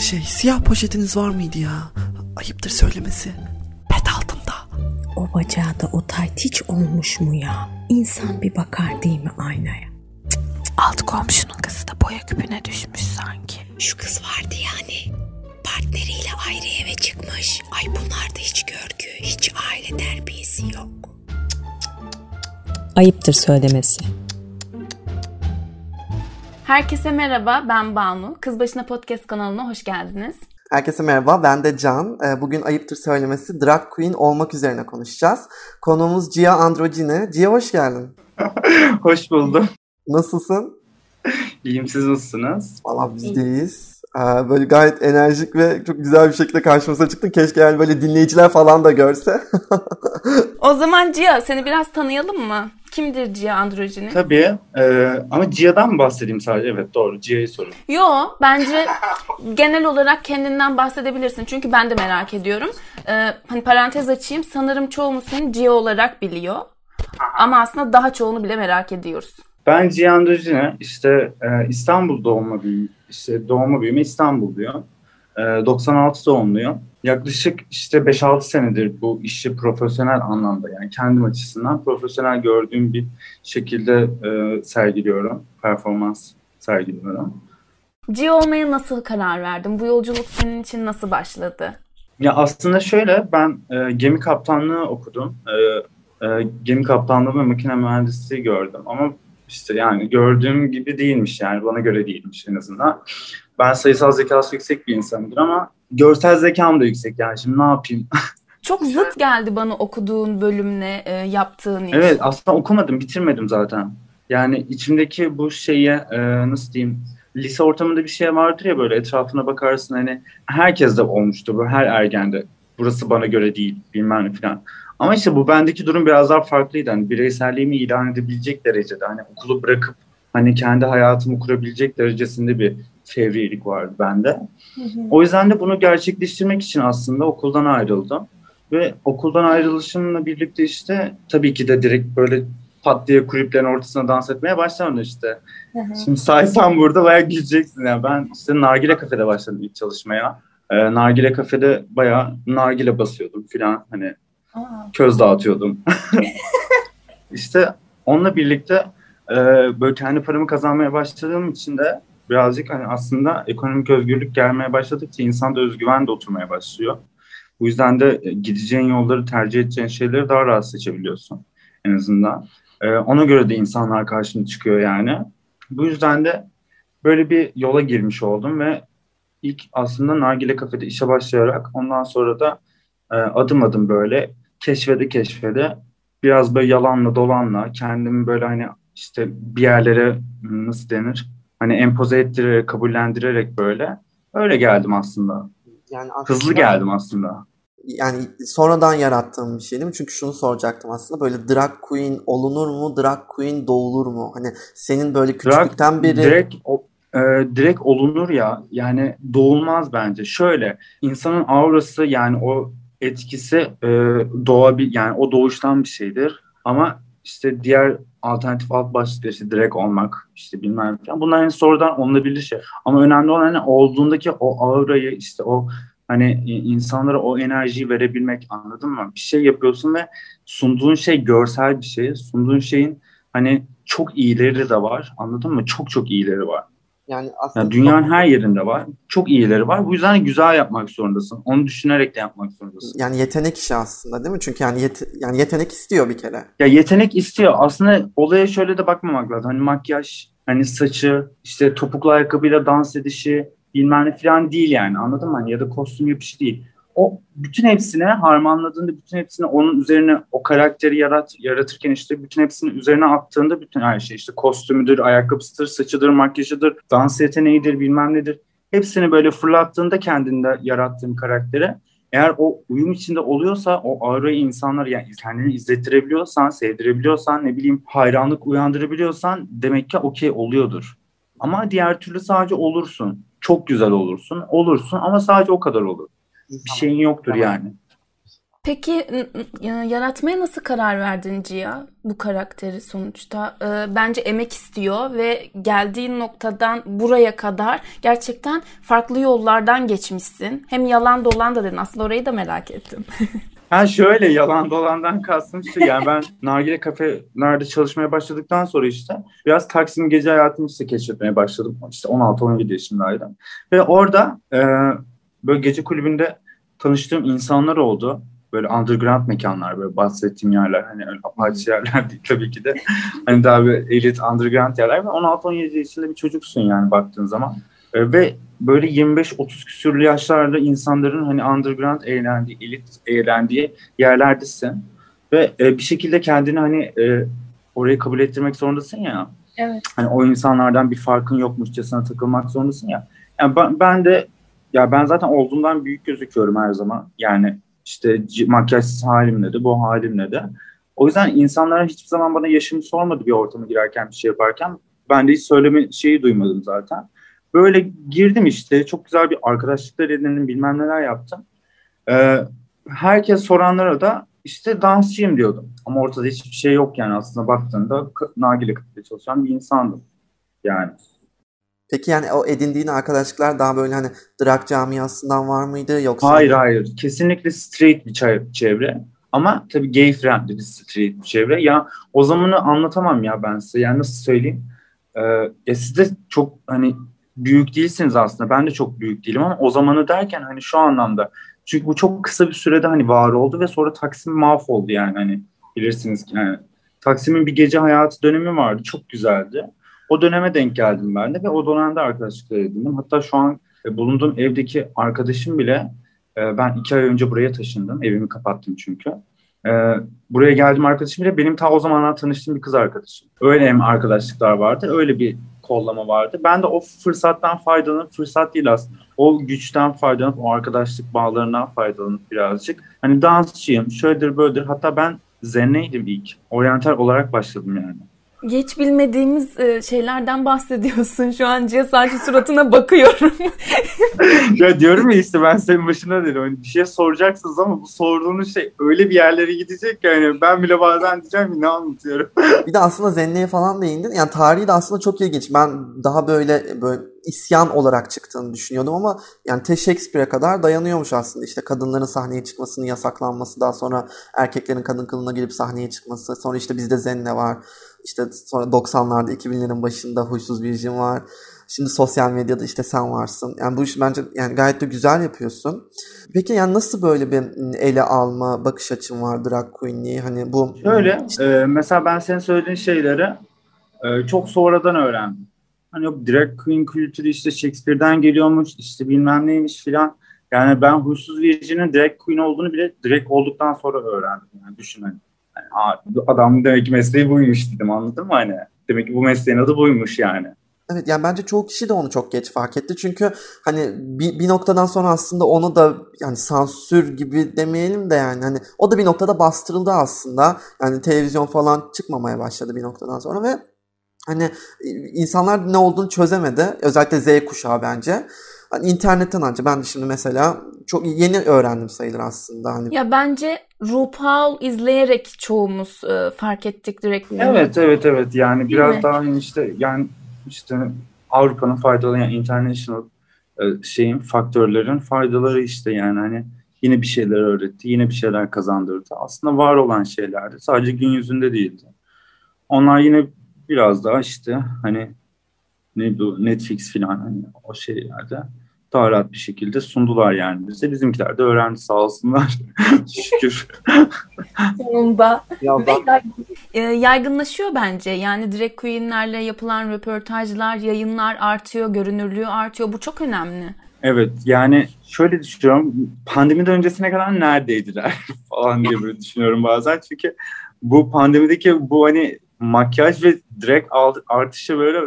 Şey siyah poşetiniz var mıydı ya? Ayıptır söylemesi. Pet altında. O bacağı da o tayt hiç olmuş mu ya? İnsan bir bakar değil mi aynaya? Alt komşunun kızı da boya küpüne düşmüş sanki. Şu kız vardı yani. Partneriyle ayrı eve çıkmış. Ay bunlarda hiç görgü, hiç aile terbiyesi yok. Ayıptır söylemesi. Herkese merhaba, ben Banu. Kız Başına Podcast kanalına hoş geldiniz. Herkese merhaba, ben de Can. Ee, Bugün ayıptır söylemesi drag queen olmak üzerine konuşacağız. Konuğumuz Cia Androgine. Cia hoş geldin. Hoş buldum. Nasılsın? İyiyim siz nasılsınız? Valla biz de iyiyiz. Ee, Böyle gayet enerjik ve çok güzel bir şekilde karşımıza çıktın. Keşke yani böyle dinleyiciler falan da görse. O zaman Cia, seni biraz tanıyalım mı? Kimdir Cia Androjini? Tabii e, ama Cia'dan mı bahsedeyim sadece? Evet doğru Cia'yı sorun. Yo, bence genel olarak kendinden bahsedebilirsin. Çünkü ben de merak ediyorum. Ee, hani parantez açayım. Sanırım çoğumuz seni Cia olarak biliyor. Ama aslında daha çoğunu bile merak ediyoruz. Ben Cia Androjine işte e, İstanbul doğumlu büyüme, işte doğma büyüme İstanbul diyor. E, 96 doğumluyum. Yaklaşık işte 5-6 senedir bu işi profesyonel anlamda yani kendim açısından profesyonel gördüğüm bir şekilde e, sergiliyorum. Performans sergiliyorum. Cia olmaya nasıl karar verdin? Bu yolculuk senin için nasıl başladı? Ya aslında şöyle ben e, gemi kaptanlığı okudum. E, e, gemi kaptanlığı ve makine mühendisliği gördüm ama işte yani gördüğüm gibi değilmiş yani bana göre değilmiş en azından. Ben sayısal zekası yüksek bir insanımdır ama görsel zekam da yüksek yani şimdi ne yapayım? Çok zıt geldi bana okuduğun bölümle e, yaptığın iş. evet aslında okumadım bitirmedim zaten. Yani içimdeki bu şeye e, nasıl diyeyim lise ortamında bir şey vardır ya böyle etrafına bakarsın hani herkes de olmuştur bu her ergende. Burası bana göre değil bilmem ne falan. Ama işte bu bendeki durum biraz daha farklıydı. Hani bireyselliğimi ilan edebilecek derecede hani okulu bırakıp hani kendi hayatımı kurabilecek derecesinde bir fevrilik vardı bende. O yüzden de bunu gerçekleştirmek için aslında okuldan ayrıldım. Ve okuldan ayrılışımla birlikte işte tabii ki de direkt böyle pat diye kulüplerin ortasına dans etmeye başlamadım işte. Şimdi saysam burada bayağı güleceksin. Yani ben işte Nargile Kafe'de başladım ilk çalışmaya. Ee, nargile Kafe'de bayağı nargile basıyordum filan hani köz dağıtıyordum. işte onunla birlikte e, böyle kendi paramı kazanmaya başladığım için de birazcık hani aslında ekonomik özgürlük gelmeye başladıkça insanda özgüven de oturmaya başlıyor. Bu yüzden de e, gideceğin yolları tercih edeceğin şeyleri daha rahat seçebiliyorsun en azından. E, ona göre de insanlar karşına çıkıyor yani. Bu yüzden de böyle bir yola girmiş oldum ve ilk aslında Nargile Kafe'de işe başlayarak ondan sonra da e, adım adım böyle keşfede keşfede biraz böyle yalanla dolanla kendimi böyle hani işte bir yerlere nasıl denir hani empoze ettirerek kabullendirerek böyle öyle geldim aslında. Yani aslında, Hızlı geldim aslında. Yani sonradan yarattığım bir şey değil mi? Çünkü şunu soracaktım aslında böyle drag queen olunur mu? Drag queen doğulur mu? Hani senin böyle küçüklükten beri... Direkt, e, direkt olunur ya yani doğulmaz bence. Şöyle insanın aurası yani o etkisi e, doğabil yani o doğuştan bir şeydir. Ama işte diğer alternatif alt başlıklar işte direkt olmak işte bilmem falan. Bunlar hani sonradan olunabilir şey. Ama önemli olan hani olduğundaki o aurayı işte o hani insanlara o enerjiyi verebilmek anladın mı? Bir şey yapıyorsun ve sunduğun şey görsel bir şey. Sunduğun şeyin hani çok iyileri de var. Anladın mı? Çok çok iyileri var. Yani aslında Yani dünyanın her yerinde var. Çok iyileri var. Bu yüzden güzel yapmak zorundasın. Onu düşünerek de yapmak zorundasın. yani yetenek işi aslında değil mi? Çünkü yani yet- yani yetenek istiyor bir kere. Ya yetenek istiyor. Aslında olaya şöyle de bakmamak lazım. Hani makyaj, hani saçı, işte topuklu ayakkabıyla dans edişi bilmem ne falan değil yani. Anladın mı? Hani ya da kostüm yapışı değil. O bütün hepsine harmanladığında, bütün hepsini onun üzerine o karakteri yarat, yaratırken işte bütün hepsini üzerine attığında bütün her şey işte kostümüdür, ayakkabısıdır, saçıdır, makyajıdır, dans yeteneğidir, bilmem nedir. Hepsini böyle fırlattığında kendinde yarattığın karaktere eğer o uyum içinde oluyorsa o aurayı insanlar yani kendini izlettirebiliyorsan, sevdirebiliyorsan, ne bileyim hayranlık uyandırabiliyorsan demek ki okey oluyordur. Ama diğer türlü sadece olursun. Çok güzel olursun. Olursun ama sadece o kadar olur. Bir şeyin yoktur Tamam. yani. Peki yaratmaya nasıl karar verdin Cia bu karakteri sonuçta? Ee, bence emek istiyor ve geldiğin noktadan buraya kadar gerçekten farklı yollardan geçmişsin. Hem yalan dolan da dedin. Aslında orayı da merak ettim. Ha şöyle yalan dolandan kastım işte yani ben nargile kafelerde çalışmaya başladıktan sonra işte biraz Taksim gece hayatını işte keşfetmeye başladım. İşte 16-17 yaşındaydım. Ve orada e, böyle gece kulübünde tanıştığım insanlar oldu. Böyle underground mekanlar böyle bahsettiğim yerler hani öyle apaçı yerler değil tabii ki de. Hani daha bir elit underground yerler ve 16-17 yaşında bir çocuksun yani baktığın zaman. E, ve böyle 25-30 küsürlü yaşlarda insanların hani underground eğlendiği, elit eğlendiği yerlerdesin. Ve e, bir şekilde kendini hani e, orayı kabul ettirmek zorundasın ya. Evet. Hani o insanlardan bir farkın yokmuşçasına takılmak zorundasın ya. Yani ben, ben de ya ben zaten olduğumdan büyük gözüküyorum her zaman. Yani işte makyajsız halimle de bu halimle de. O yüzden insanlara hiçbir zaman bana yaşımı sormadı bir ortama girerken bir şey yaparken. Ben de hiç söyleme şeyi duymadım zaten. Böyle girdim işte çok güzel bir arkadaşlıklar edindim bilmem neler yaptım. Ee, herkes soranlara da işte dansçıyım diyordum. Ama ortada hiçbir şey yok yani aslında baktığında nargile kafede çalışan bir insandım. Yani Peki yani o edindiğin arkadaşlıklar daha böyle hani drag camiasından var mıydı yoksa? hayır hayır kesinlikle straight bir çevre. Ama tabii gay friendly bir straight bir çevre. Ya o zamanı anlatamam ya ben size. Yani nasıl söyleyeyim? Ee, siz de çok hani büyük değilsiniz aslında. Ben de çok büyük değilim ama o zamanı derken hani şu anlamda. Çünkü bu çok kısa bir sürede hani var oldu ve sonra Taksim mahvoldu yani hani bilirsiniz ki yani. Taksim'in bir gece hayatı dönemi vardı. Çok güzeldi. O döneme denk geldim ben de ve o dönemde arkadaşlıklar edindim. Hatta şu an e, bulunduğum evdeki arkadaşım bile e, ben iki ay önce buraya taşındım. Evimi kapattım çünkü. E, buraya geldim arkadaşım bile benim ta o zamanlar tanıştığım bir kız arkadaşım. Öyle hem arkadaşlıklar vardı, öyle bir kollama vardı. Ben de o fırsattan faydalanıp, fırsat değil aslında, o güçten faydalanıp, o arkadaşlık bağlarından faydalanıp birazcık. Hani dansçıyım, şöyledir böyledir. Hatta ben zenneydim ilk. Oryantal olarak başladım yani. Geç bilmediğimiz e, şeylerden bahsediyorsun şu an Cia sadece suratına bakıyorum. ya diyorum ya işte ben senin başına dedim. Hani bir şey soracaksınız ama bu sorduğunuz şey öyle bir yerlere gidecek ki hani ben bile bazen diyeceğim ki ne anlatıyorum. Bir de aslında Zenne'ye falan değindin. Yani tarihi de aslında çok ilginç. Ben daha böyle böyle isyan olarak çıktığını düşünüyordum ama yani te Shakespeare'e kadar dayanıyormuş aslında. İşte kadınların sahneye çıkmasının yasaklanması, daha sonra erkeklerin kadın kılığına girip sahneye çıkması, sonra işte bizde Zenne var. İşte sonra 90'larda 2000'lerin başında Huysuz Virgin var. Şimdi sosyal medyada işte sen varsın. Yani bu iş bence yani gayet de güzel yapıyorsun. Peki yani nasıl böyle bir ele alma bakış açın var drag queenliği? Hani bu Şöyle e, mesela ben senin söylediğin şeyleri e, çok sonradan öğrendim. Hani yok drag queen kültürü işte Shakespeare'den geliyormuş işte bilmem neymiş filan. Yani ben Huysuz Virgin'in drag queen olduğunu bile drag olduktan sonra öğrendim. Yani düşün hani. Yani, adam demek ki mesleği buymuş dedim anladın mı hani? Demek ki bu mesleğin adı buymuş yani. Evet yani bence çoğu kişi de onu çok geç fark etti. Çünkü hani bir, bir noktadan sonra aslında onu da yani sansür gibi demeyelim de yani hani o da bir noktada bastırıldı aslında. Yani televizyon falan çıkmamaya başladı bir noktadan sonra ve hani insanlar ne olduğunu çözemedi. Özellikle Z kuşağı bence. Hani internetten anca ben de şimdi mesela çok yeni öğrendim sayılır aslında. Hani ya bence RuPaul izleyerek çoğumuz e, fark ettik direkt. Evet evet evet yani Değil biraz mi? daha hani işte yani işte Avrupa'nın faydaları yani international e, şeyin faktörlerin faydaları işte yani hani yine bir şeyler öğretti, yine bir şeyler kazandırdı. Aslında var olan şeylerdi. Sadece gün yüzünde değildi. Onlar yine biraz daha işte hani ne bu Netflix falan hani o şeylerde daha rahat bir şekilde sundular yani bize. Bizimkiler de öğrendi sağ olsunlar. Şükür. Sonunda. ya Ve e, yaygınlaşıyor bence. Yani drag queenlerle yapılan röportajlar, yayınlar artıyor, görünürlüğü artıyor. Bu çok önemli. Evet yani şöyle düşünüyorum pandemiden öncesine kadar neredeydiler falan diye böyle düşünüyorum bazen çünkü bu pandemideki bu hani makyaj ve alt- artışı böyle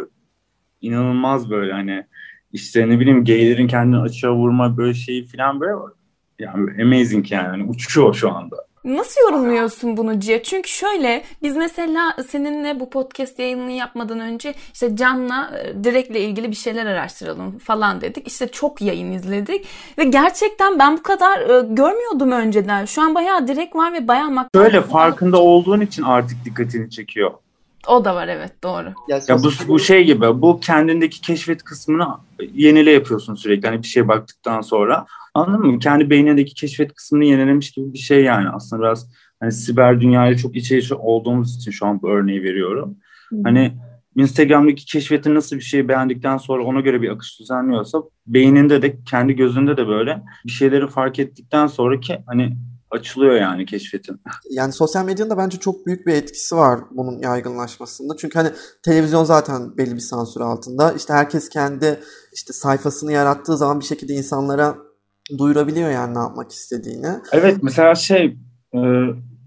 inanılmaz böyle hani işte ne bileyim gaylerin kendini açığa vurma böyle şeyi falan böyle yani amazing yani hani uçuyor şu anda Nasıl yorumluyorsun bunu Cihat? Çünkü şöyle biz mesela seninle bu podcast yayınını yapmadan önce işte Can'la e, direkle ilgili bir şeyler araştıralım falan dedik. İşte çok yayın izledik ve gerçekten ben bu kadar e, görmüyordum önceden. Şu an bayağı direk var ve bayağı mak- Şöyle farkında olduğun için artık dikkatini çekiyor. O da var evet doğru. Ya, bu, bu şey gibi bu kendindeki keşfet kısmını yenile yapıyorsun sürekli. Hani bir şeye baktıktan sonra. Anladın mı? Kendi beynindeki keşfet kısmını yenilemiş gibi bir şey yani. Aslında biraz hani siber dünyayla çok iç içe olduğumuz için şu an bu örneği veriyorum. Hani Instagram'daki keşfeti nasıl bir şeyi beğendikten sonra ona göre bir akış düzenliyorsa beyninde de kendi gözünde de böyle bir şeyleri fark ettikten sonraki hani açılıyor yani keşfetin. Yani sosyal medyanın da bence çok büyük bir etkisi var bunun yaygınlaşmasında. Çünkü hani televizyon zaten belli bir sansür altında. İşte herkes kendi işte sayfasını yarattığı zaman bir şekilde insanlara duyurabiliyor yani ne yapmak istediğini. Evet mesela şey e,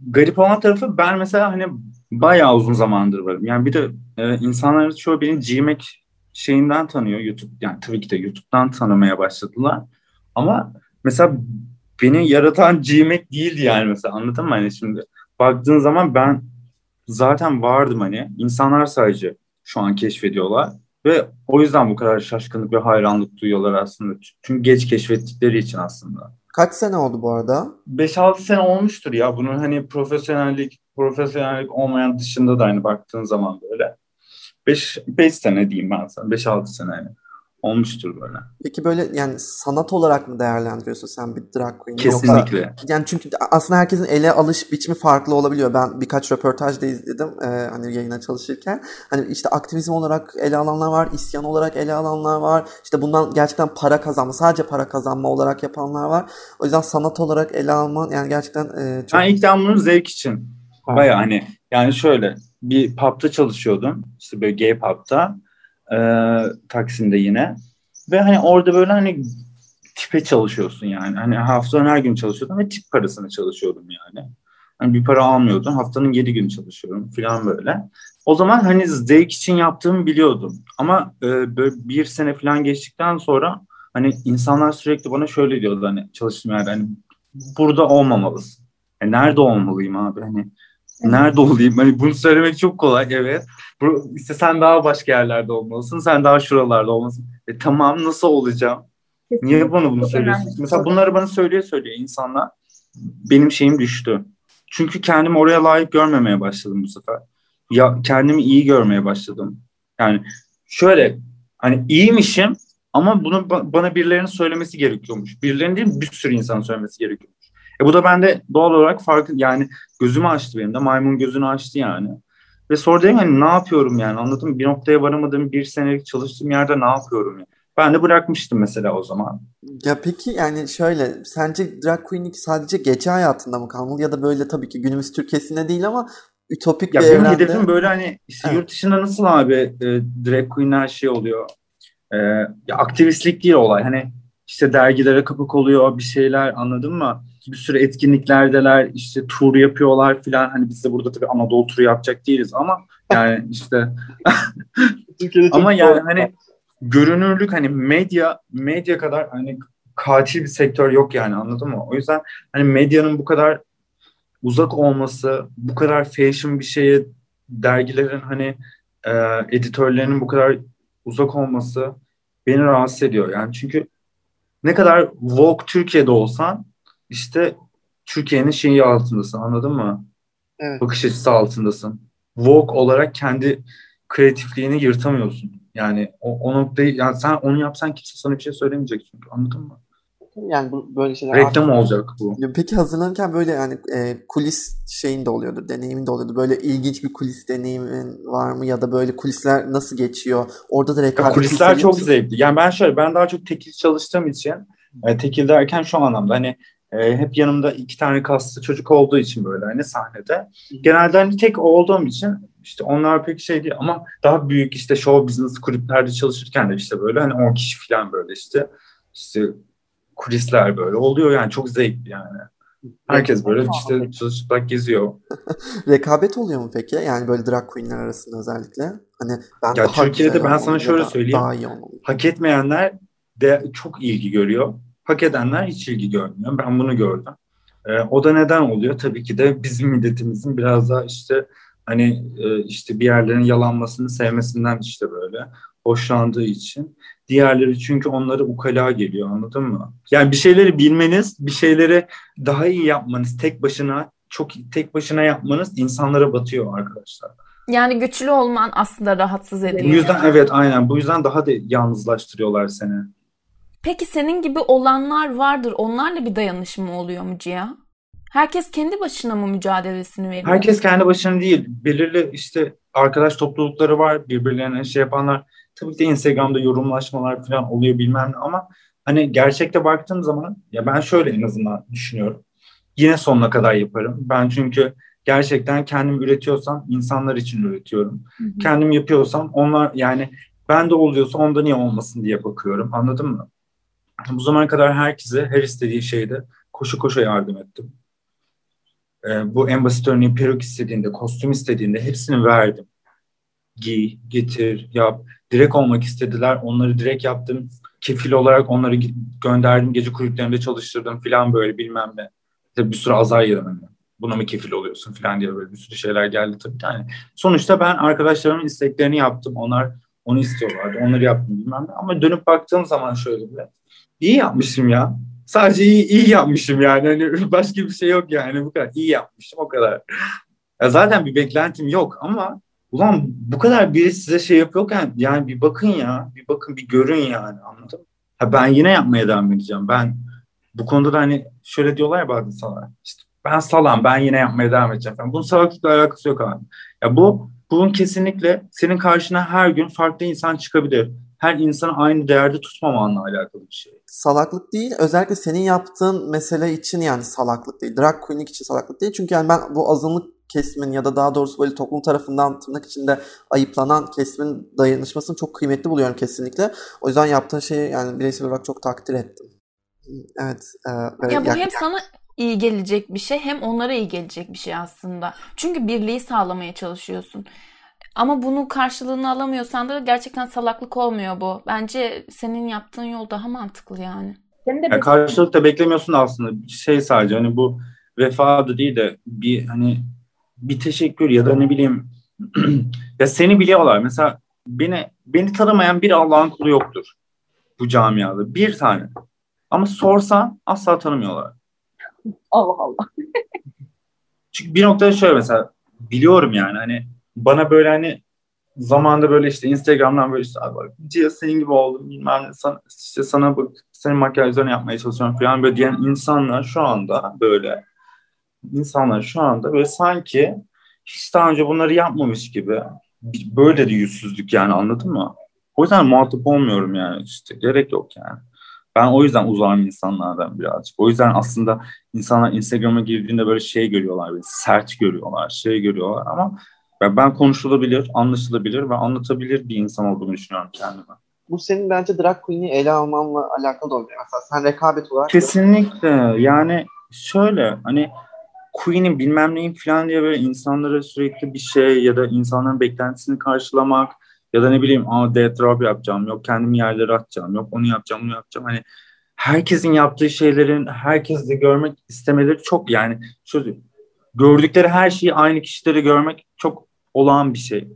garip olan tarafı ben mesela hani bayağı uzun zamandır varım. Yani bir de e, insanların çoğu beni GMAC şeyinden tanıyor YouTube. Yani tabii ki de YouTube'dan tanımaya başladılar. Ama mesela beni yaratan GMAC değildi yani mesela anladın mı? Hani şimdi baktığın zaman ben zaten vardım hani. İnsanlar sadece şu an keşfediyorlar. Ve o yüzden bu kadar şaşkınlık ve hayranlık duyuyorlar aslında. Çünkü geç keşfettikleri için aslında. Kaç sene oldu bu arada? 5-6 sene olmuştur ya. Bunun hani profesyonellik, profesyonellik olmayan dışında da hani baktığın zaman böyle. 5 5 sene diyeyim ben sana. 5-6 sene hani olmuştur böyle. Peki böyle yani sanat olarak mı değerlendiriyorsun sen bir drag queen'i? Kesinlikle. Yoksa, yani çünkü aslında herkesin ele alış biçimi farklı olabiliyor. Ben birkaç röportaj da izledim e, hani yayına çalışırken. Hani işte aktivizm olarak ele alanlar var, isyan olarak ele alanlar var. İşte bundan gerçekten para kazanma, sadece para kazanma olarak yapanlar var. O yüzden sanat olarak ele alman yani gerçekten e, çok... Ben ilk bunu zevk için. Baya hani yani şöyle bir pub'ta çalışıyordum. İşte böyle gay pub'ta e, Taksim'de yine. Ve hani orada böyle hani tipe çalışıyorsun yani. Hani haftanın her gün çalışıyordum ve tip parasını çalışıyordum yani. Hani bir para almıyordum. Haftanın yedi gün çalışıyorum falan böyle. O zaman hani zevk için yaptığımı biliyordum. Ama e, böyle bir sene falan geçtikten sonra hani insanlar sürekli bana şöyle diyordu hani çalıştığım yerde hani burada olmamalısın. Yani nerede olmalıyım abi hani nerede olayım? Hani bunu söylemek çok kolay evet. Bu, işte sen daha başka yerlerde olmalısın. Sen daha şuralarda olmalısın. E tamam nasıl olacağım? Niye bana bunu söylüyorsun? Mesela bunları bana söyleye söyleye insanlar benim şeyim düştü. Çünkü kendimi oraya layık görmemeye başladım bu sefer. Ya kendimi iyi görmeye başladım. Yani şöyle hani iyiymişim ama bunu bana birilerinin söylemesi gerekiyormuş. Birilerinin değil bir sürü insan söylemesi gerekiyormuş. E bu da bende doğal olarak farkı yani gözümü açtı benim de maymun gözünü açtı yani. Ve sonra dedim hani ne yapıyorum yani anladın mı? Bir noktaya varamadığım bir senelik çalıştığım yerde ne yapıyorum yani? Ben de bırakmıştım mesela o zaman. Ya peki yani şöyle sence drag queenlik sadece gece hayatında mı kalmalı ya da böyle tabii ki günümüz Türkiye'sinde değil ama ütopik ya bir benim evrende. hedefim böyle hani işte evet. yurt dışında nasıl abi e, drag queenler şey oluyor. E, ya aktivistlik değil olay. Hani işte dergilere kapak oluyor bir şeyler anladın mı? Bir sürü etkinliklerdeler işte tur yapıyorlar filan. Hani biz de burada tabii Anadolu turu yapacak değiliz ama yani işte ama yani hani görünürlük hani medya medya kadar hani katil bir sektör yok yani anladın mı? O yüzden hani medyanın bu kadar uzak olması, bu kadar fashion bir şeye dergilerin hani e, editörlerinin bu kadar uzak olması beni rahatsız ediyor. Yani çünkü ne kadar Vogue Türkiye'de olsan işte Türkiye'nin şeyi altındasın anladın mı? Evet. Bakış açısı altındasın. Vogue olarak kendi kreatifliğini yırtamıyorsun. Yani o, o noktayı yani sen onu yapsan kimse sana bir şey söylemeyecek çünkü anladın mı? Yani bu böyle şeyler reklam artık... olacak bu. Peki hazırlanırken böyle yani e, kulis şeyin de oluyordur, deneyimin de oluyordur. Böyle ilginç bir kulis deneyimin var mı ya da böyle kulisler nasıl geçiyor? Orada da rekabet Kulisler çok musun? zevkli. Yani ben şöyle ben daha çok tekil çalıştığım için e, tekil derken şu anlamda hani e, hep yanımda iki tane kaslı çocuk olduğu için böyle hani sahnede. Genelde hani tek olduğum için işte onlar pek şey değil ama daha büyük işte show business kulüplerde çalışırken de işte böyle hani 10 kişi falan böyle işte işte kulisler böyle oluyor yani çok zevkli yani. Herkes böyle işte çıplak geziyor. Rekabet oluyor mu peki? Yani böyle drag queenler arasında özellikle. Hani ben ya Türkiye'de ben sana şöyle söyleyeyim. Daha iyi hak etmeyenler de çok ilgi görüyor. Hak edenler hiç ilgi görmüyor. Ben bunu gördüm. E, o da neden oluyor? Tabii ki de bizim milletimizin biraz daha işte hani e, işte bir yerlerin yalanmasını sevmesinden işte böyle hoşlandığı için. Diğerleri çünkü onları ukala geliyor anladın mı? Yani bir şeyleri bilmeniz, bir şeyleri daha iyi yapmanız tek başına çok tek başına yapmanız insanlara batıyor arkadaşlar. Yani güçlü olman aslında rahatsız ediyor. Bu yüzden evet aynen bu yüzden daha da yalnızlaştırıyorlar seni. Peki senin gibi olanlar vardır. Onlarla bir dayanışma oluyor mu Cia? Herkes kendi başına mı mücadelesini veriyor? Herkes kendi başına değil. Belirli işte arkadaş toplulukları var. Birbirlerine şey yapanlar. Tabii ki de Instagram'da yorumlaşmalar falan oluyor bilmem ne ama hani gerçekte baktığım zaman ya ben şöyle en azından düşünüyorum. Yine sonuna kadar yaparım. Ben çünkü gerçekten kendim üretiyorsam insanlar için üretiyorum. Hı hı. Kendim yapıyorsam onlar yani ben de oluyorsa onda niye olmasın diye bakıyorum. Anladın mı? Bu zamana kadar herkese her istediği şeyde koşu koşu yardım ettim. Ee, bu en basit örneği peruk istediğinde, kostüm istediğinde hepsini verdim. Giy, getir, yap. Direkt olmak istediler. Onları direkt yaptım. Kefil olarak onları gönderdim. Gece kulüplerinde çalıştırdım falan böyle bilmem ne. İşte bir sürü azar yedim. Yani. Buna mı kefil oluyorsun falan diye böyle bir sürü şeyler geldi tabii. Yani sonuçta ben arkadaşlarımın isteklerini yaptım. Onlar onu istiyorlardı. Onları yaptım bilmem ne. Ama dönüp baktığım zaman şöyle bile. İyi yapmışım ya. Sadece iyi, iyi yapmışım yani. Hani başka bir şey yok yani. Bu kadar iyi yapmışım o kadar. Ya zaten bir beklentim yok ama ulan bu kadar biri size şey yapıyorken yani bir bakın ya. Bir bakın bir görün yani anladın mı? Ha ben yine yapmaya devam edeceğim. Ben bu konuda da hani şöyle diyorlar ya bazı insanlar. İşte ben salam ben yine yapmaya devam edeceğim. Falan. Bunun salaklıkla alakası yok abi. Ya bu bunun kesinlikle senin karşına her gün farklı insan çıkabilir. Her insanı aynı değerde tutmamanla alakalı bir şey. Salaklık değil. Özellikle senin yaptığın mesele için yani salaklık değil. Drag queenlik için salaklık değil. Çünkü yani ben bu azınlık kesimin ya da daha doğrusu böyle toplum tarafından tırnak içinde ayıplanan kesimin dayanışmasını çok kıymetli buluyorum kesinlikle. O yüzden yaptığın şeyi yani bireysel olarak çok takdir ettim. Evet. E, ya bu hem sana iyi gelecek bir şey hem onlara iyi gelecek bir şey aslında. Çünkü birliği sağlamaya çalışıyorsun. Ama bunun karşılığını alamıyorsan da gerçekten salaklık olmuyor bu. Bence senin yaptığın yol daha mantıklı yani. Senin de yani karşılık da beklemiyorsun aslında. Şey sadece hani bu vefa değil de bir hani bir teşekkür ya da ne bileyim ya seni biliyorlar. Mesela beni beni tanımayan bir Allah'ın kulu yoktur bu camiada. Bir tane. Ama sorsan asla tanımıyorlar. Allah Allah. Çünkü bir noktada şöyle mesela biliyorum yani hani bana böyle hani zamanda böyle işte Instagram'dan böyle işte Cia senin gibi oldum bilmem ne sana, işte sana bak senin makyajlarını yapmaya çalışıyorum falan böyle diyen insanlar şu anda böyle insanlar şu anda böyle sanki hiç daha önce bunları yapmamış gibi böyle de yüzsüzlük yani anladın mı? O yüzden muhatap olmuyorum yani işte gerek yok yani. Ben o yüzden uzağım insanlardan birazcık. O yüzden aslında insanlar Instagram'a girdiğinde böyle şey görüyorlar, böyle sert görüyorlar, şey görüyorlar ama ben konuşulabilir, anlaşılabilir ve anlatabilir bir insan olduğumu düşünüyorum kendime. Bu senin bence drag queen'i ele almanla alakalı da oluyor. Mesela sen rekabet olarak... Kesinlikle. Yani şöyle hani Queen'in bilmem neyim falan diye böyle insanlara sürekli bir şey ya da insanların beklentisini karşılamak ya da ne bileyim aa death drop yapacağım yok kendimi yerlere atacağım yok onu yapacağım bunu yapacağım hani herkesin yaptığı şeylerin herkes de görmek istemeleri çok yani şöyle gördükleri her şeyi aynı kişileri görmek olağan bir şey.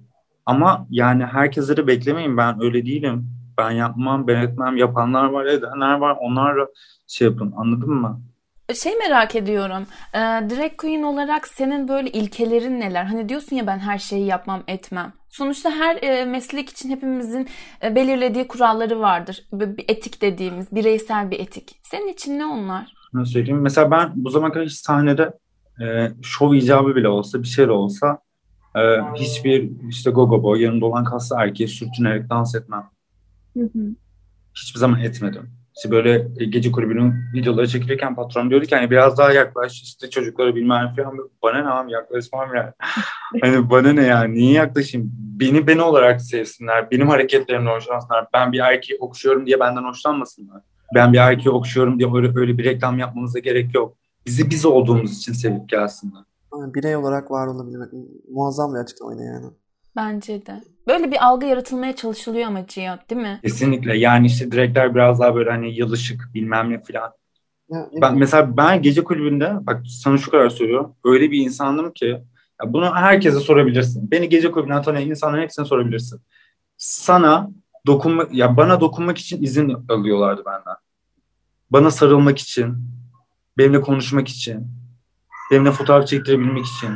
Ama yani herkese de beklemeyin ben öyle değilim. Ben yapmam, ben etmem. Yapanlar var, edenler var. Onlarla şey yapın anladın mı? Şey merak ediyorum. E, drag queen olarak senin böyle ilkelerin neler? Hani diyorsun ya ben her şeyi yapmam, etmem. Sonuçta her e, meslek için hepimizin e, belirlediği kuralları vardır. Bir etik dediğimiz, bireysel bir etik. Senin için ne onlar? Nasıl söyleyeyim? Mesela ben bu zamana kadar hiç sahnede e, şov icabı bile olsa, bir şey de olsa e, hiçbir işte gogo boy yanında olan kaslı erkeğe sürtünerek dans etmem. Hı hı. Hiçbir zaman etmedim. İşte böyle gece kulübünün videoları çekilirken patron diyordu ki hani biraz daha yaklaş işte çocuklara bilmem falan. Bana ne abi yaklaşmam yani. hani bana ne yani niye yaklaşayım? Beni beni olarak sevsinler. Benim hareketlerimle hoşlansınlar. Ben bir erkeği okşuyorum diye benden hoşlanmasınlar. Ben bir erkeği okşuyorum diye öyle, öyle bir reklam yapmanıza gerek yok. Bizi biz olduğumuz için sevip gelsinler. Birey olarak var olabilmek muazzam bir açıklamaydı yani. Bence de. Böyle bir algı yaratılmaya çalışılıyor ama Cihat değil mi? Kesinlikle. Yani işte direkler biraz daha böyle hani yılışık bilmem ne falan. Ya, Ben mesela ben gece kulübünde bak sana şu kadar söylüyorum. Öyle bir insandım ki ya bunu herkese sorabilirsin. Beni gece kulübünden tanıyan insanların hepsine sorabilirsin. Sana dokunma ya bana dokunmak için izin alıyorlardı benden. Bana sarılmak için, benimle konuşmak için, benimle fotoğraf çektirebilmek için.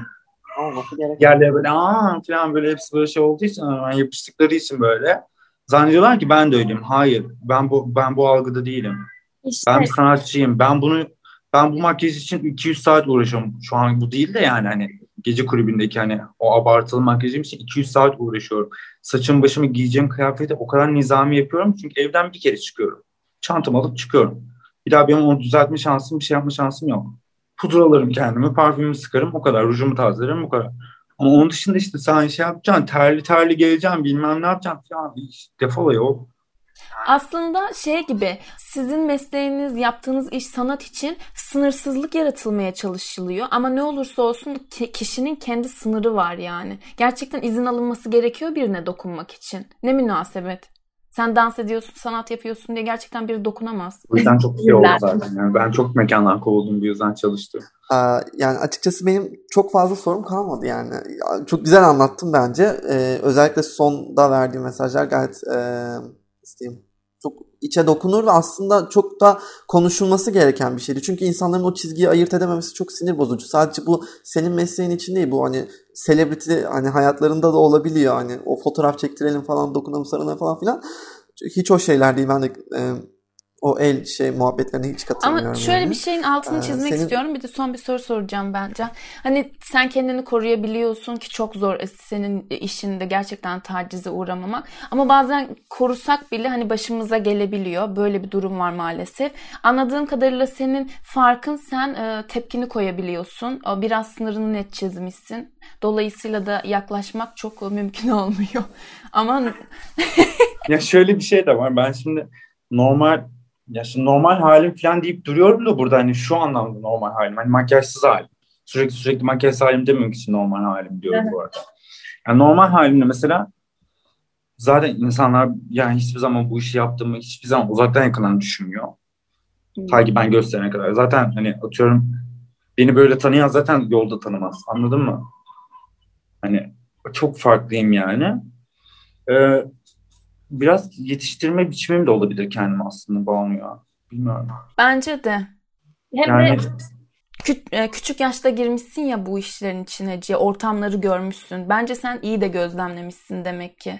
olması gerek. Yerlere böyle aa falan böyle hepsi böyle şey olduğu için hemen yapıştıkları için böyle zannediyorlar ki ben de öyleyim. Hayır, ben bu ben bu algıda değilim. İşte Ben bir sanatçıyım. Ben bunu ben bu makyaj için 200 saat uğraşıyorum. Şu an bu değil de yani hani gece kulübündeki hani o abartılı makyajım için 200 saat uğraşıyorum. Saçım başımı giyeceğim kıyafeti o kadar nizami yapıyorum. Çünkü evden bir kere çıkıyorum. Çantamı alıp çıkıyorum. Bir daha benim onu düzeltme şansım, bir şey yapma şansım yok. Pudralarım kendimi, parfümümü sıkarım o kadar. Rujumu tazelerim o kadar. Ama onun dışında işte sen şey yapacaksın, terli terli geleceksin, bilmem ne yapacaksın falan. Defol yok. Aslında şey gibi sizin mesleğiniz yaptığınız iş sanat için sınırsızlık yaratılmaya çalışılıyor ama ne olursa olsun ki- kişinin kendi sınırı var yani. Gerçekten izin alınması gerekiyor birine dokunmak için. Ne münasebet. Sen dans ediyorsun, sanat yapıyorsun diye gerçekten biri dokunamaz. O yüzden çok şey oldu zaten. Yani ben çok mekandan kovuldum bu yüzden çalıştım. Aa, yani açıkçası benim çok fazla sorum kalmadı yani. Ya, Çok güzel anlattım bence. Ee, özellikle sonda verdiğim mesajlar gayet e, çok içe dokunur ve aslında çok da konuşulması gereken bir şeydi. Çünkü insanların o çizgiyi ayırt edememesi çok sinir bozucu. Sadece bu senin mesleğin için değil. Bu hani celebrity hani hayatlarında da olabiliyor. Hani o fotoğraf çektirelim falan dokunalım sarılalım falan filan. Hiç o şeyler değil. Ben de e, o el şey muhabbetlerine hiç katılmıyorum. Ama şöyle yani. bir şeyin altını Ee, çizmek senin- istiyorum. Bir de son bir soru soracağım bence. Hani sen kendini koruyabiliyorsun ki çok zor senin işinde gerçekten tacize uğramamak. Ama bazen korusak bile hani başımıza gelebiliyor. Böyle bir durum var maalesef. Anladığım kadarıyla senin farkın sen e, tepkini koyabiliyorsun. O Biraz sınırını net çizmişsin. Dolayısıyla da yaklaşmak çok e, mümkün olmuyor. Ama Ya şöyle bir şey de var. Ben şimdi normal ya şimdi normal halim falan deyip duruyorum da burada hani şu anlamda normal halim. Hani makyajsız halim. Sürekli sürekli makyaj halim dememek için normal halim diyorum bu arada. Yani normal halimde mesela zaten insanlar yani hiçbir zaman bu işi yaptığımı hiçbir zaman uzaktan yakından düşünmüyor. Ta ki ben gösterene kadar. Zaten hani atıyorum beni böyle tanıyan zaten yolda tanımaz. Anladın mı? Hani çok farklıyım yani. Ee, biraz yetiştirme biçimim de olabilir kendim aslında Banu ya. Bilmiyorum. bence de. hem Yani de Kü- küçük yaşta girmişsin ya bu işlerin içine, Ciye, ortamları görmüşsün. Bence sen iyi de gözlemlemişsin demek ki.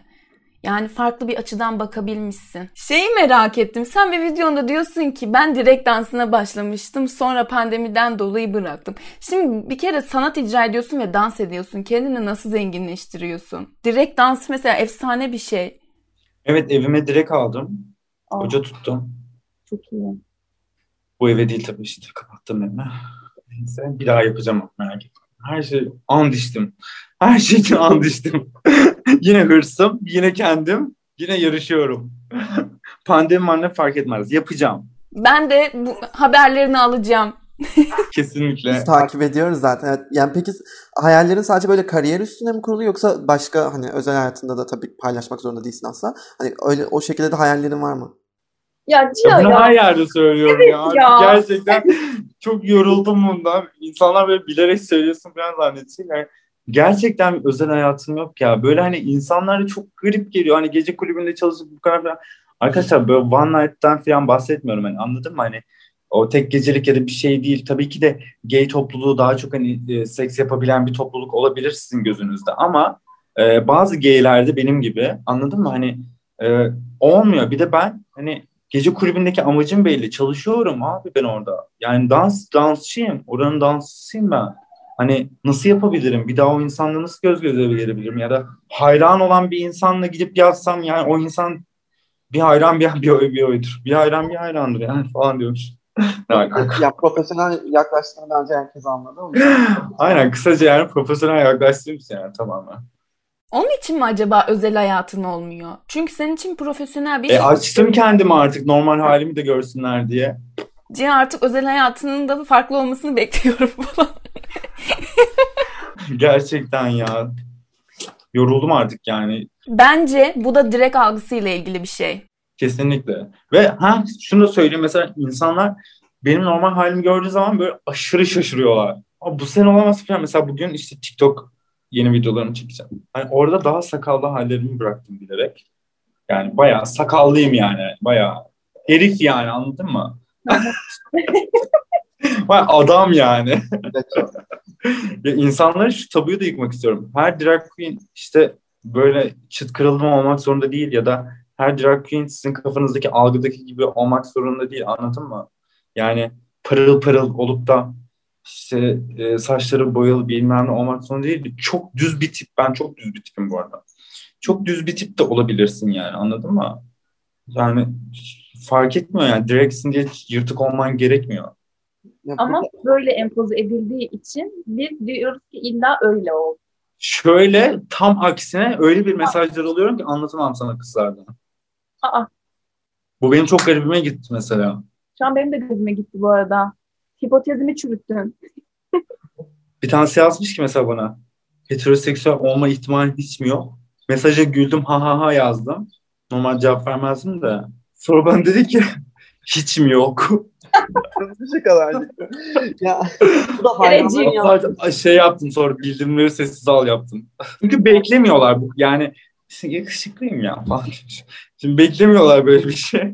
Yani farklı bir açıdan bakabilmişsin. Şeyi merak ettim. Sen bir videonda diyorsun ki ben direkt dansına başlamıştım. Sonra pandemiden dolayı bıraktım. Şimdi bir kere sanat icra ediyorsun ve dans ediyorsun. Kendini nasıl zenginleştiriyorsun? Direkt dans mesela efsane bir şey. Evet evime direkt aldım. Aa, Hoca tuttum. çok iyi. Bu eve değil tabii işte kapattım evimi. Neyse bir daha yapacağım merak etme. Her şey and içtim. Her şey için and içtim. yine hırsım, yine kendim, yine yarışıyorum. Pandemi var ne fark etmez. Yapacağım. Ben de bu haberlerini alacağım. Kesinlikle. Biz takip ediyoruz zaten. Evet. Yani peki hayallerin sadece böyle kariyer üstüne mi kurulu yoksa başka hani özel hayatında da tabii paylaşmak zorunda değilsin asla. Hani öyle o şekilde de hayallerin var mı? Ya Ya Cihan bunu ya. her yerde söylüyorum ya. ya. Gerçekten çok yoruldum bundan. İnsanlar böyle bilerek söylüyorsun falan zannedecek. Yani gerçekten özel hayatım yok ya. Böyle hani insanlara çok garip geliyor. Hani gece kulübünde çalışıp bu kadar falan. Arkadaşlar böyle one night'tan falan bahsetmiyorum. Hani anladın mı? Hani o tek gecelik ya da bir şey değil. Tabii ki de gay topluluğu daha çok hani e, seks yapabilen bir topluluk olabilir sizin gözünüzde. Ama e, bazı gaylerde benim gibi anladın mı? Hani e, olmuyor. Bir de ben hani gece kulübündeki amacım belli. Çalışıyorum abi ben orada. Yani dans dansçıyım. Oranın dansçısıyım ben. Hani nasıl yapabilirim? Bir daha o insanla nasıl göz göze gelebilirim? Ya da hayran olan bir insanla gidip yazsam yani o insan bir hayran bir, bir, oy, bir oydur. Bir hayran bir hayrandır yani falan diyormuş. Ne alaka? ya profesyonel yaklaştığını bence herkes anladı? Aynen kısaca yani profesyonel yaklaştığımız yani tamamen. Onun için mi acaba özel hayatın olmuyor? Çünkü senin için profesyonel bir E iş. açtım kendimi artık normal halimi de görsünler diye. Cihan artık özel hayatının da farklı olmasını bekliyorum falan. Gerçekten ya. Yoruldum artık yani. Bence bu da direkt algısıyla ilgili bir şey. Kesinlikle. Ve ha şunu da söyleyeyim mesela insanlar benim normal halimi gördüğü zaman böyle aşırı şaşırıyorlar. Bu sen olamaz falan. Mesela bugün işte TikTok yeni videolarını çekeceğim. Hani orada daha sakallı hallerimi bıraktım bilerek. Yani bayağı sakallıyım yani. Bayağı herif yani anladın mı? Bayağı adam yani. ya insanlara şu tabuyu da yıkmak istiyorum. Her drag queen işte böyle çıt kırılma olmak zorunda değil ya da her drag queen sizin kafanızdaki algıdaki gibi olmak zorunda değil anladın mı? Yani pırıl pırıl olup da işte e, saçları boyalı bilmem ne olmak zorunda değil. Çok düz bir tip. Ben çok düz bir tipim bu arada. Çok düz bir tip de olabilirsin yani anladın mı? Yani fark etmiyor yani. Direksin diye yırtık olman gerekmiyor. Ama böyle empoze edildiği için biz diyoruz ki illa öyle ol. Şöyle tam aksine öyle bir mesajlar alıyorum ki anlatamam sana kızlardan. Aa, Bu benim çok garibime gitti mesela. şu an benim de gözüme gitti bu arada. Hipotezimi çürüttün. Bir tanesi yazmış ki mesela bana heteroseksüel olma ihtimali hiç mi yok? Mesaja güldüm ha ha ha yazdım. Normal cevap vermezdim de. Sonra ben dedi ki hiç mi yok? Bu kadar. ya bu da hayran. Gereciyim ya. Sadece şey yaptım sonra bildirimleri sessiz al yaptım. Çünkü beklemiyorlar. bu Yani yakışıklıyım ya falan. Şimdi beklemiyorlar böyle bir şey.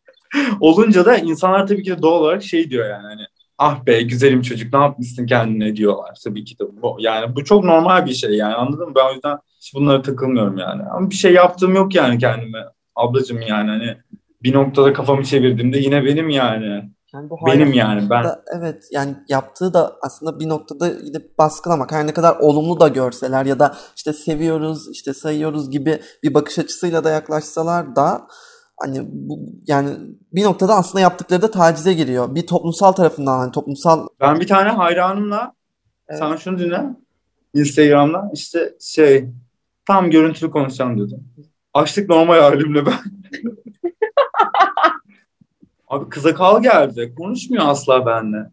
Olunca da insanlar tabii ki de doğal olarak şey diyor yani hani ah be güzelim çocuk ne yapmışsın kendine diyorlar tabii ki de bu. Yani bu çok normal bir şey yani anladın mı? Ben o yüzden hiç bunlara takılmıyorum yani. Ama bir şey yaptığım yok yani kendime. Ablacığım yani hani bir noktada kafamı çevirdiğimde yine benim yani. Yani bu Benim yani ben. da evet yani yaptığı da aslında bir noktada gidip baskılamak. Her ne kadar olumlu da görseler ya da işte seviyoruz, işte sayıyoruz gibi bir bakış açısıyla da yaklaşsalar da hani bu yani bir noktada aslında yaptıkları da tacize giriyor. Bir toplumsal tarafından hani toplumsal Ben bir tane hayranımla Evet. sen şunu dinle. Instagram'da işte şey tam görüntülü konuşacağım dedim. Açtık normal halimle ben. Abi kıza kal geldi. Konuşmuyor asla benimle.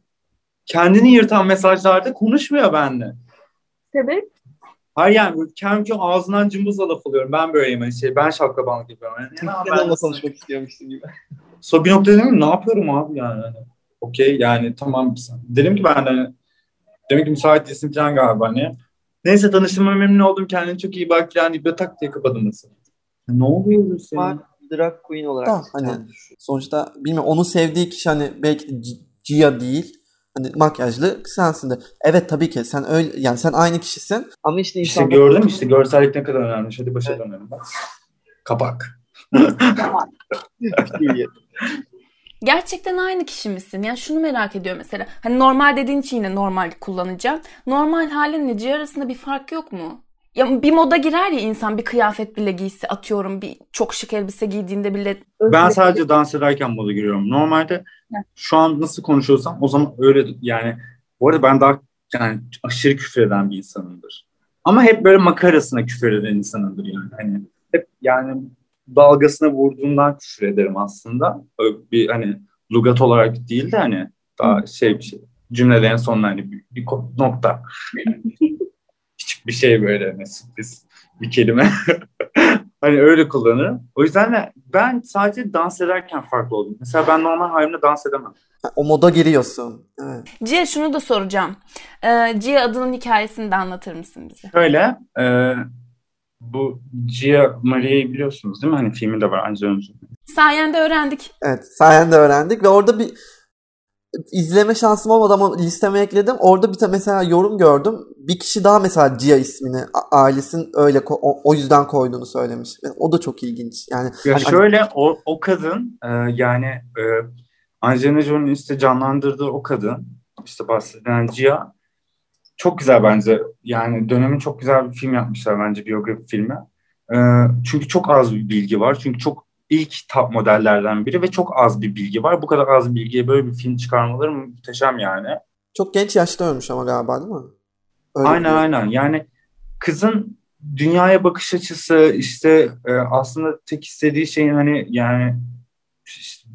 Kendini yırtan mesajlarda konuşmuyor benimle. Sebep? Hayır yani böyle kendi ağzından cımbızla laf alıyorum. Ben böyleyim hani şey. Ben şapkabanlık yapıyorum. Yani, ne haber, nasılsın? istiyormuşsun gibi. Sonra bir noktada dedim ne yapıyorum abi yani. Hani, Okey yani tamam. Dedim ki ben de hani, demek ki müsait değilsin falan galiba hani. Neyse tanıştığıma memnun oldum. Kendine çok iyi bak falan deyip böyle tak diye kapadım mesela. Ne oluyor senin? Drag queen olarak da, hani sonuçta bilmiyorum onu sevdiği kişi hani belki Gia değil. Hani makyajlı sensin de. Evet tabii ki sen öyle yani sen aynı kişisin. Ama işte İşte gördüm işte görsellik ne kadar önemli. Hadi başa dönelim. Bak. Kapak. Gerçekten aynı kişi misin? Yani şunu merak ediyorum mesela. Hani normal dediğin için yine normal kullanacağım. Normal halinle G arasında bir fark yok mu? Ya bir moda girer ya insan bir kıyafet bile giysi atıyorum bir çok şık elbise giydiğinde bile Ben sadece dans ederken moda giriyorum. Normalde şu an nasıl konuşuyorsam o zaman öyle yani bu arada ben daha yani aşırı küfür eden bir insanımdır. Ama hep böyle makarasına küfür eden insanımdır yani. Hani hep yani dalgasına vurduğundan küfür ederim aslında. Öyle bir hani lugat olarak değil de hani daha şey bir şey. Cümlelerin sonuna hani bir, bir nokta. bir şey böyle hani sürpriz bir kelime. hani öyle kullanırım. O yüzden de ben sadece dans ederken farklı oldum. Mesela ben normal halimle dans edemem. o moda giriyorsun. Evet. Cia şunu da soracağım. Ee, Cia adının hikayesini de anlatır mısın bize? Şöyle e, bu Gia Maria'yı biliyorsunuz değil mi? Hani filmi de var Angelina. Sayende öğrendik. Evet, sayende öğrendik ve orada bir izleme şansım olmadı ama listeme ekledim. Orada bir tane mesela yorum gördüm. Bir kişi daha mesela Gia ismini a- ailesinin öyle o, o yüzden koyduğunu söylemiş. O da çok ilginç. Yani Ya hani- şöyle o, o kadın e, yani e, Angelina Jolie'nin işte canlandırdığı o kadın işte bahsedilen Gia çok güzel bence. Yani dönemin çok güzel bir film yapmışlar bence biyografi filmi. E, çünkü çok az bir bilgi var. Çünkü çok ilk top modellerden biri ve çok az bir bilgi var. Bu kadar az bilgiye böyle bir film çıkarmaları muhteşem yani. çok genç yaşta ölmüş ama galiba değil mi? Öyle Aynen bir- aynen. Yani kızın dünyaya bakış açısı işte e, aslında tek istediği şeyin hani yani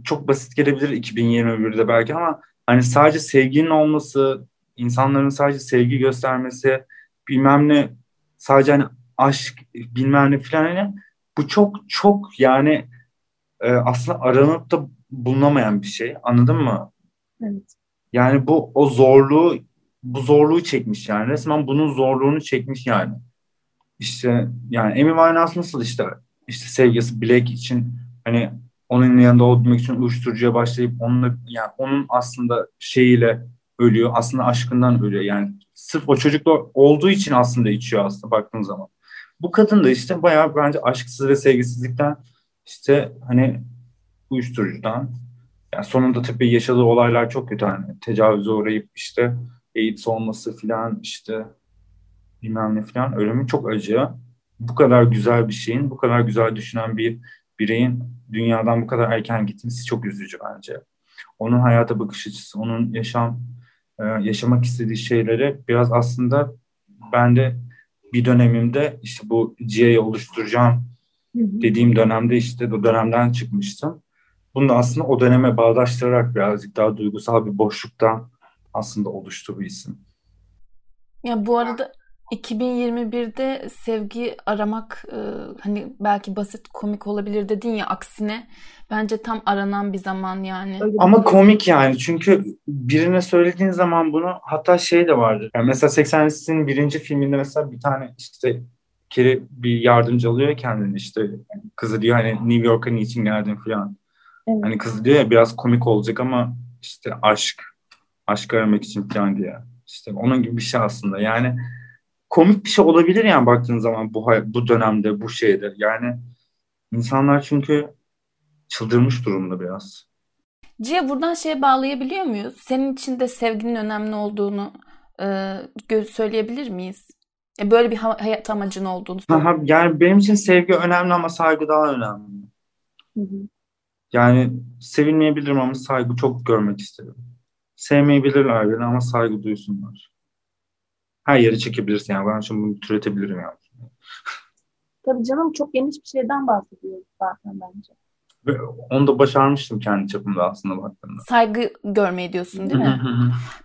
çok basit gelebilir 2021'de belki ama hani sadece sevginin olması, insanların sadece sevgi göstermesi, bilmem ne sadece hani aşk bilmem ne falan hani bu çok çok yani e, aslında aranıp da bulunamayan bir şey. Anladın mı? Evet. Yani bu o zorluğu bu zorluğu çekmiş yani. Resmen bunun zorluğunu çekmiş yani. İşte yani Amy Winehouse nasıl işte işte sevgisi Black için hani onun yanında olmak için uyuşturucuya başlayıp onunla yani onun aslında şeyiyle ölüyor. Aslında aşkından ölüyor. Yani sırf o çocukla olduğu için aslında içiyor aslında baktığın zaman. Bu kadın da işte bayağı bence aşksız ve sevgisizlikten işte hani uyuşturucudan yani sonunda tabii yaşadığı olaylar çok kötü hani tecavüze uğrayıp işte AIDS olması filan işte bilmem ne filan ölümü çok acı. Bu kadar güzel bir şeyin, bu kadar güzel düşünen bir bireyin dünyadan bu kadar erken gitmesi çok üzücü bence. Onun hayata bakış açısı, onun yaşam e, yaşamak istediği şeyleri biraz aslında ben de bir dönemimde işte bu GA'yı oluşturacağım dediğim dönemde işte o dönemden çıkmıştım. Bunu da aslında o döneme bağdaştırarak birazcık daha duygusal bir boşluktan aslında oluştu bu isim. Ya bu arada 2021'de sevgi aramak e, hani belki basit komik olabilir dedin ya aksine bence tam aranan bir zaman yani. Ama komik yani çünkü birine söylediğin zaman bunu hatta şey de vardır. Yani mesela 80 Listesi'nin birinci filminde mesela bir tane işte kere bir yardımcı alıyor kendini işte kızı diyor hani New York'a niçin geldin falan. Evet. Hani kız diyor ya biraz komik olacak ama işte aşk, aşk aramak için falan diye. İşte onun gibi bir şey aslında. Yani komik bir şey olabilir yani baktığın zaman bu bu dönemde bu şeyde. Yani insanlar çünkü çıldırmış durumda biraz. Cia buradan şeye bağlayabiliyor muyuz? Senin için de sevginin önemli olduğunu e, söyleyebilir miyiz? E, böyle bir ha- hayat amacın olduğunu. Ha, ha, yani benim için sevgi önemli ama saygı daha önemli. Hı hı. Yani sevilmeyebilirim ama saygı çok görmek isterim. Sevmeyebilirler beni ama saygı duysunlar. Her yere çekebilirsin yani. Ben şimdi bunu türetebilirim yani. Tabii canım çok geniş bir şeyden bahsediyoruz zaten bence. Ve onu da başarmıştım kendi çapımda aslında baktığımda. Saygı görmeyi diyorsun değil mi?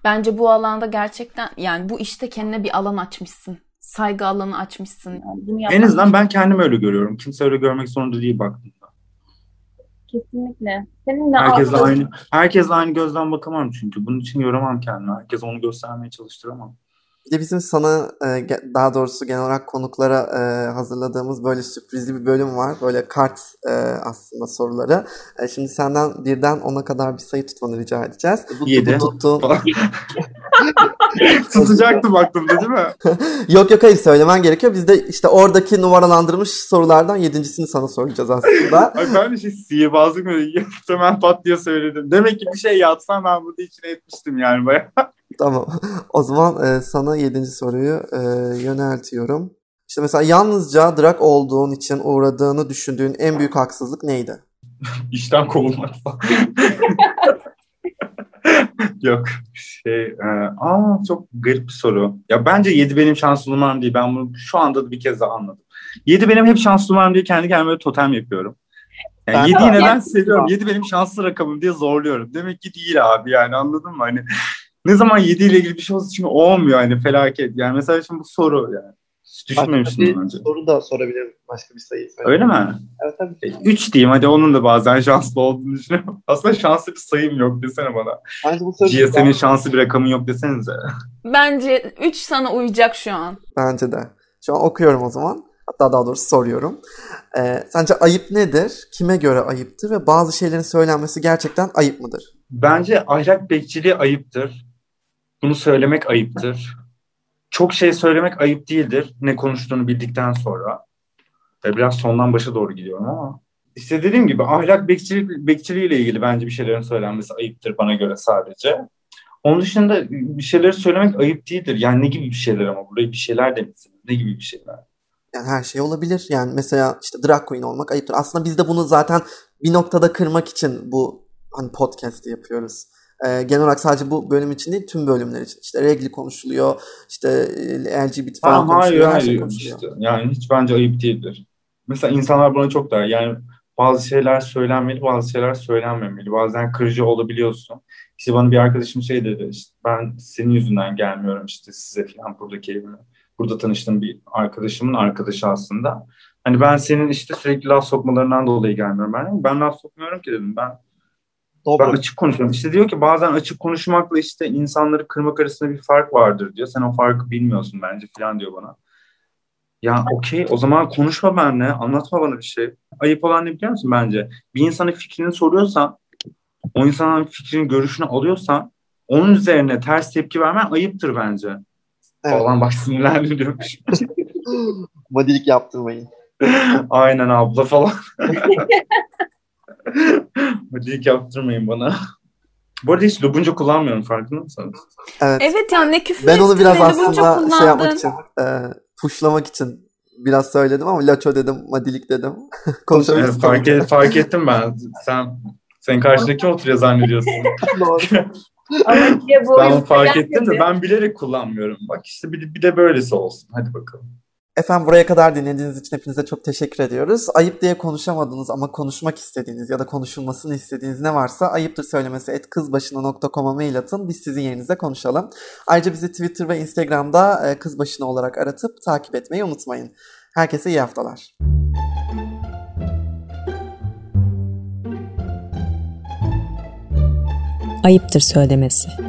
Bence bu alanda gerçekten yani bu işte kendine bir alan açmışsın. Saygı alanı açmışsın. Yani bunu en azından ben kendimi öyle görüyorum. Kimse öyle görmek zorunda değil baktığımda. kesinlikle. Seninle Herkesle alakalı- aynı herkesle aynı gözden bakamam çünkü. Bunun için yoramam kendimi. Herkes onu göstermeye çalıştıramam. Bir de bizim sana e, daha doğrusu genel olarak konuklara e, hazırladığımız böyle sürprizli bir bölüm var. Böyle kart e, aslında soruları. Şimdi senden birden ona kadar bir sayı tutmanı rica edeceğiz. Bu, Yedi. bu tuttuğun... Tutacaktım aklımda değil mi? yok yok hayır söylemen gerekiyor. Biz de işte oradaki numaralandırılmış sorulardan yedincisini sana soracağız aslında. Ay ben de şey sihirbazlık mı? Hemen pat diye söyledim. Demek ki bir şey yatsam ben burada içine etmiştim yani bayağı. Tamam. O zaman e, sana yedinci soruyu e, yöneltiyorum. İşte mesela yalnızca drag olduğun için uğradığını düşündüğün en büyük haksızlık neydi? İşten kovulmak falan. Yok. Şey, e, aa çok garip bir soru. Ya bence 7 benim şans numaram değil. Ben bunu şu anda da bir kez daha anladım. 7 benim hep şans numaram diye kendi kendime totem yapıyorum. Yani de- 7'yi neden Yani- seviyorum? 7 benim şanslı rakamım diye zorluyorum. Demek ki değil abi yani anladın mı? Hani ne zaman 7 ile ilgili bir şey olsa çünkü olmuyor hani felaket. Yani mesela şimdi bu soru yani. Hiç düşünmemiştim önce. soru da sorabilirim. Başka bir sayı. Öyle mi? Evet tabii. 3 diyeyim hadi onun da bazen şanslı olduğunu düşünüyorum. Aslında şanslı bir sayım yok desene bana. Bence bu GSM'in şanslı bir rakamın yok desenize. Bence 3 sana uyacak şu an. Bence de. Şu an okuyorum o zaman. Hatta daha doğrusu soruyorum. Ee, sence ayıp nedir? Kime göre ayıptır? Ve bazı şeylerin söylenmesi gerçekten ayıp mıdır? Bence ahlak bekçiliği ayıptır. Bunu söylemek ayıptır. Çok şey söylemek ayıp değildir. Ne konuştuğunu bildikten sonra. Ve biraz sondan başa doğru gidiyorum ama. İşte dediğim gibi ahlak bekçiliği, bekçiliğiyle ilgili bence bir şeylerin söylenmesi ayıptır bana göre sadece. Onun dışında bir şeyleri söylemek ayıp değildir. Yani ne gibi bir şeyler ama buraya bir şeyler demişsin. Ne gibi bir şeyler? Yani her şey olabilir. Yani mesela işte drag queen olmak ayıptır. Aslında biz de bunu zaten bir noktada kırmak için bu hani podcast'i yapıyoruz. Ee, genel olarak sadece bu bölüm için değil tüm bölümler için. İşte regli konuşuluyor. işte e, LGBT falan Ha, hayır konuşuluyor. Her şey hayır konuşuluyor. işte. Yani hiç bence ayıp değildir. Mesela insanlar buna çok der. Yani bazı şeyler söylenmeli, bazı şeyler söylenmemeli. Bazen kırıcı olabiliyorsun. İşte bana bir arkadaşım şey dedi. işte ben senin yüzünden gelmiyorum işte size falan buradaki evime. Burada tanıştığım bir arkadaşımın arkadaşı aslında. Hani ben senin işte sürekli laf sokmalarından dolayı gelmiyorum. Ben, ben laf sokmuyorum ki dedim. Ben Doğru. Ben açık konuşuyorum. İşte diyor ki bazen açık konuşmakla işte insanları kırmak arasında bir fark vardır diyor. Sen o farkı bilmiyorsun bence falan diyor bana. Ya okey o zaman konuşma benimle. Anlatma bana bir şey. Ayıp olan ne biliyor musun bence? Bir insanın fikrini soruyorsan o insanın fikrini, görüşünü alıyorsan onun üzerine ters tepki vermen ayıptır bence. Evet. Falan bak sinirlendim diyormuş. Vadilik yaptırmayın. Aynen abla falan. Hadi yaptırmayın bana. Bu arada hiç lubunca kullanmıyorum farkında mısınız? Evet. Evet ya ne küfür Ben onu biraz aslında şey yapmak için, e, puşlamak için biraz söyledim ama laço dedim, madilik dedim. Konuşabiliriz. Evet, fark, et- fark ettim ben. Sen sen karşındaki oturuyor zannediyorsun. Doğru. Ama diye bu ben fark ettim de ben bilerek kullanmıyorum. Bak işte bir, bir de böylesi olsun. Hadi bakalım. Efendim buraya kadar dinlediğiniz için hepinize çok teşekkür ediyoruz. Ayıp diye konuşamadığınız ama konuşmak istediğiniz ya da konuşulmasını istediğiniz ne varsa ayıptır söylemesi et kızbaşına.com'a mail atın. Biz sizin yerinize konuşalım. Ayrıca bizi Twitter ve Instagram'da e, kızbaşına olarak aratıp takip etmeyi unutmayın. Herkese iyi haftalar. Ayıptır söylemesi.